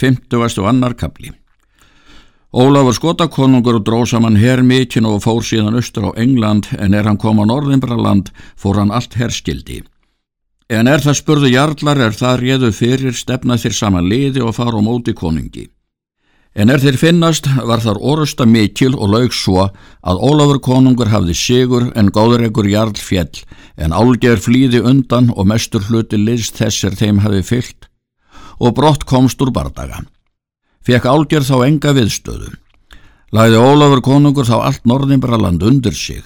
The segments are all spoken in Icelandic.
50. og annar kapli. Ólafur skotakonungur dróð saman herr mikinn og fór síðan austur á England en er hann kom á Norðimbraland fór hann allt herskildi. En er það spurðu jarlar er það réðu fyrir stefna þér saman liði og fara á móti konungi. En er þeir finnast var þar orusta mikil og laug svo að Ólafur konungur hafði sigur en góður ekkur jarl fjell en álger flýði undan og mestur hluti list þessir þeim hafi fyllt og brott komst úr bardaga. Fekk álger þá enga viðstöðu. Læði Ólafur konungur þá allt norðimbraland undir sig.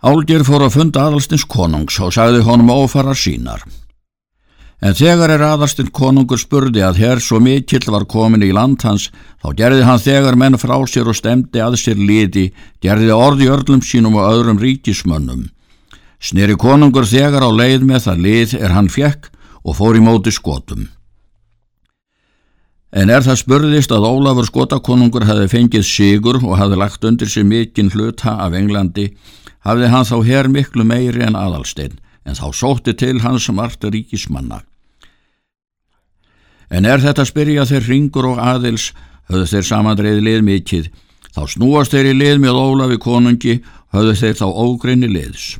Álger fór að funda aðalstins konungs og sagði honum ófara sínar. En þegar er aðarstinn konungur spurði að hér svo mikill var komin í land hans, þá gerði hann þegar menn frá sér og stemdi að sér liti, gerði orði örlum sínum og öðrum ríkismönnum. Sneri konungur þegar á leið með það lið er hann fjekk og fór í móti skotum. En er það spurðist að Ólafur skotakonungur hefði fengið sigur og hefði lagt undir sig mikinn hluta af Englandi, hafði hann þá hér miklu meiri en aðalsteinn, en þá sótti til hans margt ríkismanna. En er þetta spyrja þeir ringur og aðils, höfðu þeir samandreið lið mikið, þá snúast þeir í lið með Ólafi konungi, höfðu þeir þá ógrinni liðs.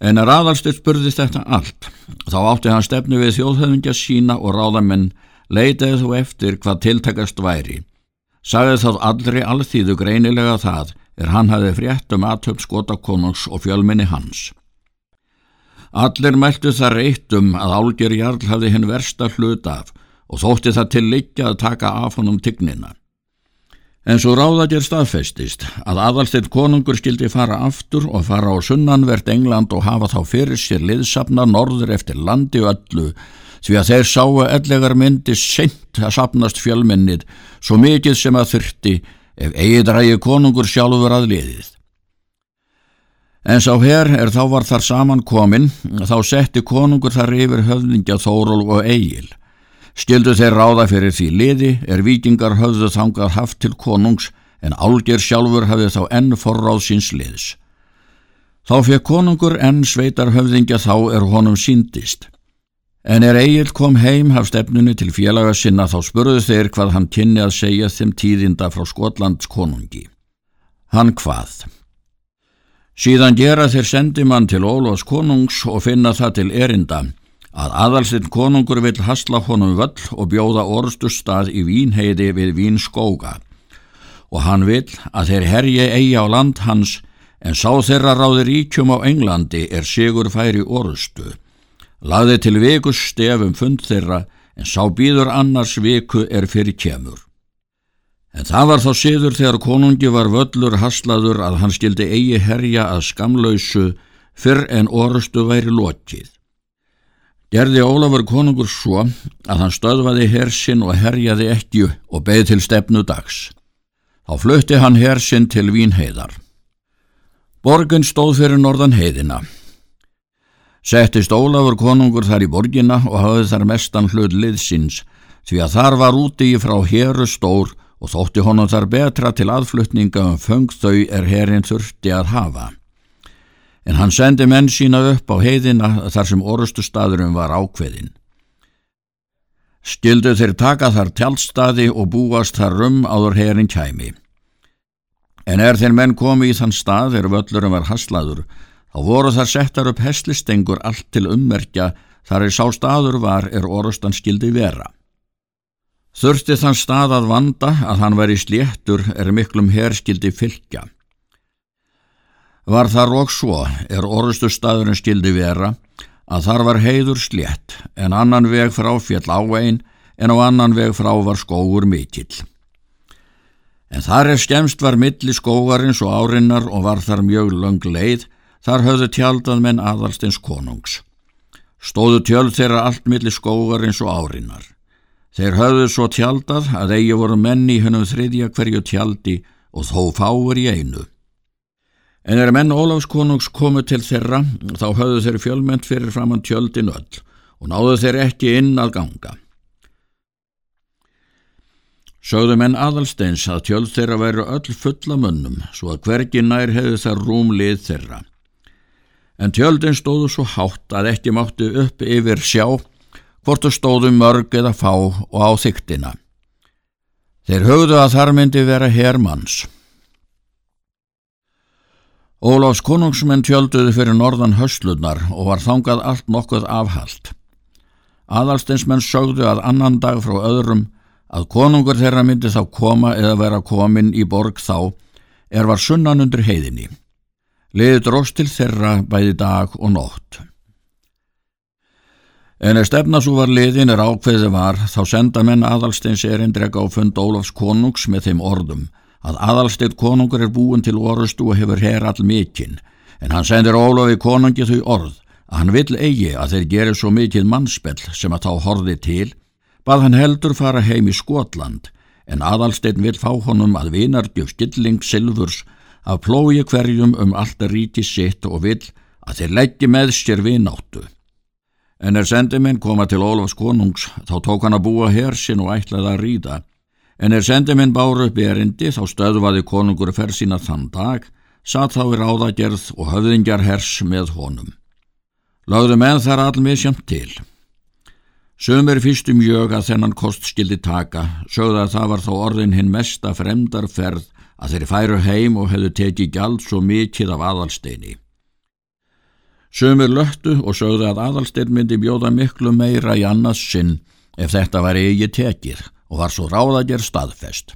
En er aðalstitt spurðist þetta allt, þá átti hann stefnu við þjóðhöfingja sína og ráðamenn, leitaði þú eftir hvað tiltakast væri. Sagði þá allri alþýðu greinilega það, er hann hafði frétt um aðtöp skotakonungs og fjölminni hans. Allir mæltu það reytum að Álger Jarl hafði hinn versta hlut af og þótti það til liggja að taka af honum tignina. En svo ráðagjör staðfestist að aðalstinn konungur skildi fara aftur og fara á sunnanvert England og hafa þá fyrir sér liðsapna norður eftir landi öllu því að þeir sáu ellegar myndi seint að sapnast fjölminnið svo mikið sem að þurfti ef eigidrægi konungur sjálfur að liðið. En sá hér er þá var þar saman komin, þá setti konungur þar yfir höfðingja Þóról og Egil. Skildu þeir ráða fyrir því liði er vikingar höfðu þangað haft til konungs en álger sjálfur hafið þá enn forráð síns liðs. Þá fekk konungur enn sveitar höfðingja þá er honum síndist. En er Egil kom heim haf stefnunni til félaga sinna þá spurðu þeir hvað hann kynni að segja þeim tíðinda frá Skotlands konungi. Hann hvað? Síðan gera þeir sendimann til Ólafs konungs og finna það til erinda að aðalstinn konungur vil hasla honum völl og bjóða orðstu stað í Vínheiði við Vínskóga og hann vil að þeir herji eigi á land hans en sá þeirra ráði ríkjum á Englandi er sigur færi orðstu. Laði til vikus stefum fund þeirra en sá býður annars viku er fyrir kemur. En það var þá siður þegar konungi var völlur haslaður að hann skildi eigi herja að skamlausu fyrr en orustu væri lokið. Gerði Ólafur konungur svo að hann stöðvaði hersinn og herjaði ekki og beði til stefnu dags. Þá flutti hann hersinn til Vínheiðar. Borgun stóð fyrir norðan heiðina. Settist Ólafur konungur þar í borgina og hafði þar mestan hlut liðsins því að þar var úti í frá heru stór og þótti honum þar betra til aðflutninga um föng þau er herrin þurfti að hafa. En hann sendi menn sína upp á heiðina þar sem orustu staðurum var ákveðin. Skildu þeir taka þar tjálstaði og búast þar rum áður herrin kæmi. En er þeir menn komi í þann stað er völlurum var haslaður, þá voru þar settar upp heslistengur allt til ummerkja þar er sá staður var er orustan skildi vera. Þurfti þann stað að vanda að hann væri sléttur er miklum herskildi fylgja. Var þar og svo er orustu staðurinn skildi vera að þar var heiður slétt en annan veg frá fjall ávegin en á annan veg frá var skógur mikill. En þar er skemst var milli skógarins og árinnar og var þar mjög löng leið, þar höfðu tjaldað menn aðalstins konungs. Stóðu tjöld þeirra allt milli skógarins og árinnar. Þeir höfðu svo tjaldað að eigi voru menni hennum þriðja hverju tjaldi og þó fáur í einu. En er menn Ólafs konungs komu til þeirra, þá höfðu þeir fjölmönd fyrir framann tjöldin öll og náðu þeir ekki inn að ganga. Sögðu menn aðalsteins að tjöld þeirra væru öll fulla munnum, svo að hvergi nær hefðu þar rúmlið þeirra. En tjöldin stóðu svo hátt að ekki máttu upp yfir sjá hvort þú stóðu mörg eða fá og á þyktina. Þeir höfðu að þar myndi vera hermanns. Ólafs konungsmenn tjölduði fyrir norðan höslunar og var þangað allt nokkuð afhalt. Aðalstinsmenn sögðu að annan dag frá öðrum að konungur þeirra myndi þá koma eða vera komin í borg þá er var sunnan undir heiðinni. Liði dróst til þeirra bæði dag og nótt. En ef stefna svo var liðin er ákveði var þá senda menn aðalsteins erindrega á fund Ólafs konungs með þeim orðum að aðalsteitt konungur er búin til orustu og hefur hér all mikinn, en hann sendir Ólafi konungi þau orð að hann vill eigi að þeir gerir svo mikið mannspell sem að þá horði til, bað hann heldur fara heim í Skotland, en aðalsteinn vill fá honum að vinardjöf stilling Silvurs að plói hverjum um alltaf ríti sitt og vill að þeir leggji með sér vináttu. En er sendiminn koma til Ólafs konungs, þá tók hann að búa hersin og ætlaði að ríða, En er sendiminn báru upp erindi þá stöðvaði konungur ferð sína þann dag, satt þá í ráðagerð og höfðingjar hers með honum. Lagðu menn þar allmisjamt til. Sumir fyrstum jög að þennan kost skildi taka, sögða að það var þá orðin hinn mesta fremdarferð að þeir færu heim og hefðu tekið gjald svo mikið af aðalsteini. Sumir löttu og sögðu að aðalstein myndi bjóða miklu meira í annars sinn ef þetta var eigi tekið og var svo ráðager staðfest.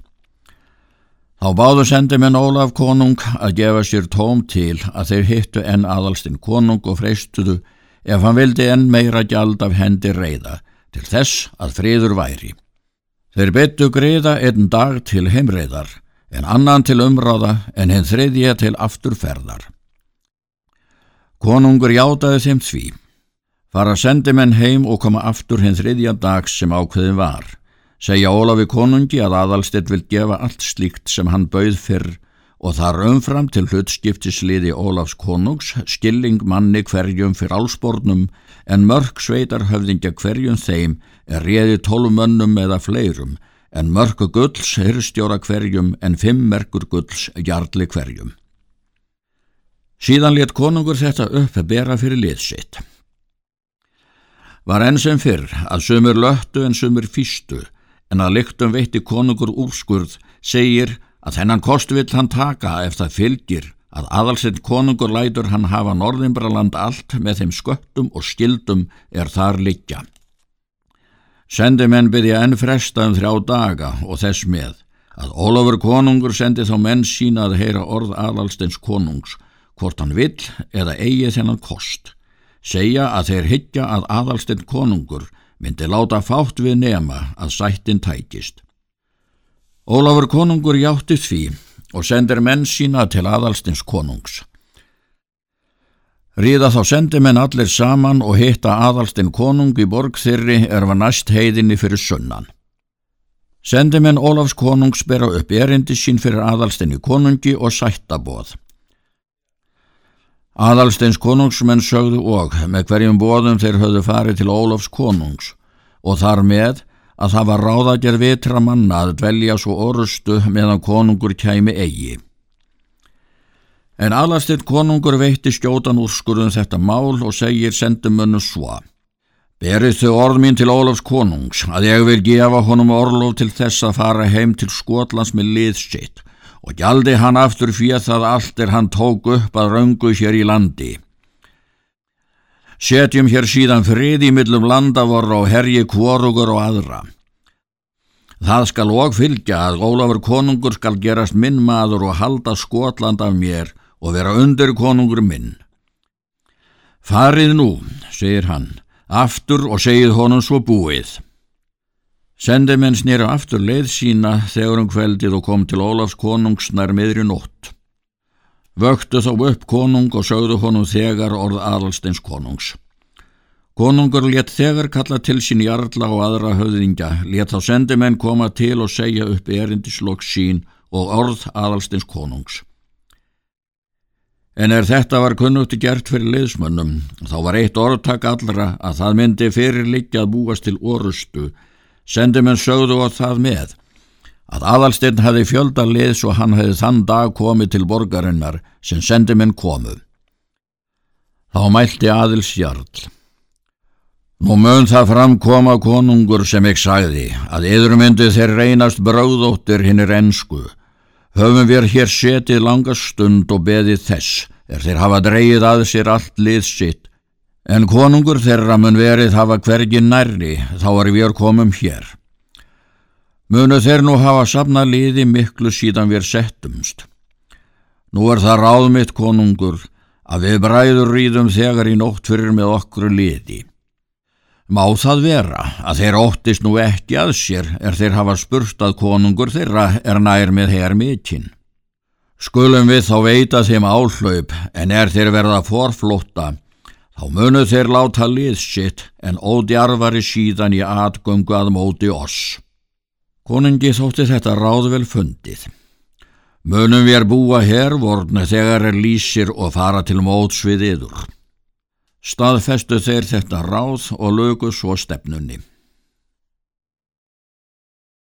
Þá báðu sendi menn Ólaf konung að gefa sér tóm til að þeir hittu enn aðalstinn konung og freystuðu ef hann vildi enn meira gjald af hendi reyða til þess að friður væri. Þeir byttu greiða einn dag til heimreiðar en annan til umráða en hinn þriðja til afturferðar. Konungur játaði þeim því. Fara sendi menn heim og koma aftur hinn þriðja dag sem ákveðin var. Segja Ólafi konungi að aðalstitt vil gefa allt slíkt sem hann bauð fyrr og þar umfram til hlutskiptisliði Ólafs konungs, skilling manni hverjum fyrir álspornum en mörg sveitar höfðingja hverjum þeim er réði tólumönnum eða fleirum en mörgu gulls hyrstjóra hverjum en fimm merkur gulls jarli hverjum. Síðan let konungur þetta upp bera fyrir liðsitt. Var enn sem fyrr að sumur löttu en sumur fýstu en að lyktum veitti konungur úrskurð segir að þennan kost vill hann taka ef það fylgir að aðalsett konungur lætur hann hafa Norðimbraland allt með þeim sköttum og skildum er þar liggja. Sendimenn byrja enn fresta um þrjá daga og þess með að Ólafur konungur sendi þá menn sína að heyra orð aðalstens konungs hvort hann vill eða eigi þennan kost. Segja að þeir higgja að aðalsten konungur myndi láta fátt við nema að sættin tækist. Ólafur konungur játti því og sendir menn sína til aðalstins konungs. Ríða þá sendi menn allir saman og hitta aðalstinn konung í borg þyrri er var næst heiðinni fyrir sunnan. Sendi menn Ólafs konungs bera upp erindi sín fyrir aðalstinn í konungi og sættabóð. Aðalsteins konungsmenn sögðu og með hverjum bóðum þeir höfðu farið til Ólafs konungs og þar með að það var ráðagerð vitra manna að dvelja svo orustu meðan konungur kæmi eigi. En alastinn konungur veitti skjótan úrskurðum þetta mál og segir sendumönnu svo. Berið þau orð mín til Ólafs konungs að ég vil gefa honum orlof til þess að fara heim til Skotlands með liðsitt og gjaldi hann aftur fyrir það allt er hann tók upp að raungu hér í landi. Setjum hér síðan frið í millum landavorra og herji kvorugur og aðra. Það skal og fylgja að Ólafur konungur skal gerast minn maður og halda Skotland af mér og vera undir konungur minn. Farið nú, segir hann, aftur og segið honum svo búið. Sendimenn snýra aftur leið sína þegar um kveldið og kom til Ólafs konungs nær miðri nótt. Vöktu þá upp konung og sögðu honum þegar orð aðalsteins konungs. Konungur let þegar kalla til sín jarla og aðra höfðingja, let þá sendimenn koma til og segja upp erindislokk sín og orð aðalsteins konungs. En er þetta var kunnuti gert fyrir liðsmönnum, þá var eitt orðtak allra að það myndi fyrirlikja að búast til orustu, sendimenn sögðu á það með, að aðalstinn hefði fjölda liðs og hann hefði þann dag komið til borgarinnar sem sendi minn komu. Þá mælti aðils jarl. Nú mun það framkoma konungur sem ég sagði að yður myndi þeir reynast bráðóttir hinn er ennsku. Höfum við hér setið langast stund og beðið þess er þeir hafa dreyið að sér allt lið sitt en konungur þeirra mun verið hafa hvergi nærri þá er við komum hér. Munu þeir nú hafa safna liði miklu síðan við settumst. Nú er það ráðmitt konungur að við bræður rýðum þegar í nótt fyrir með okkur liði. Má það vera að þeir óttist nú ekki að sér er þeir hafa spurt að konungur þeirra er nær með hér mikinn. Skulum við þá veita þeim áhlaup en er þeir verða forflótta, þá munu þeir láta lið sitt en ódjarfari síðan í atgöngu að móti oss. Konungi þótti þetta ráðvel fundið. Munum við er búa hervorn þegar er lísir og fara til móts við yður. Staðfestu þeir þetta ráð og lögu svo stefnunni.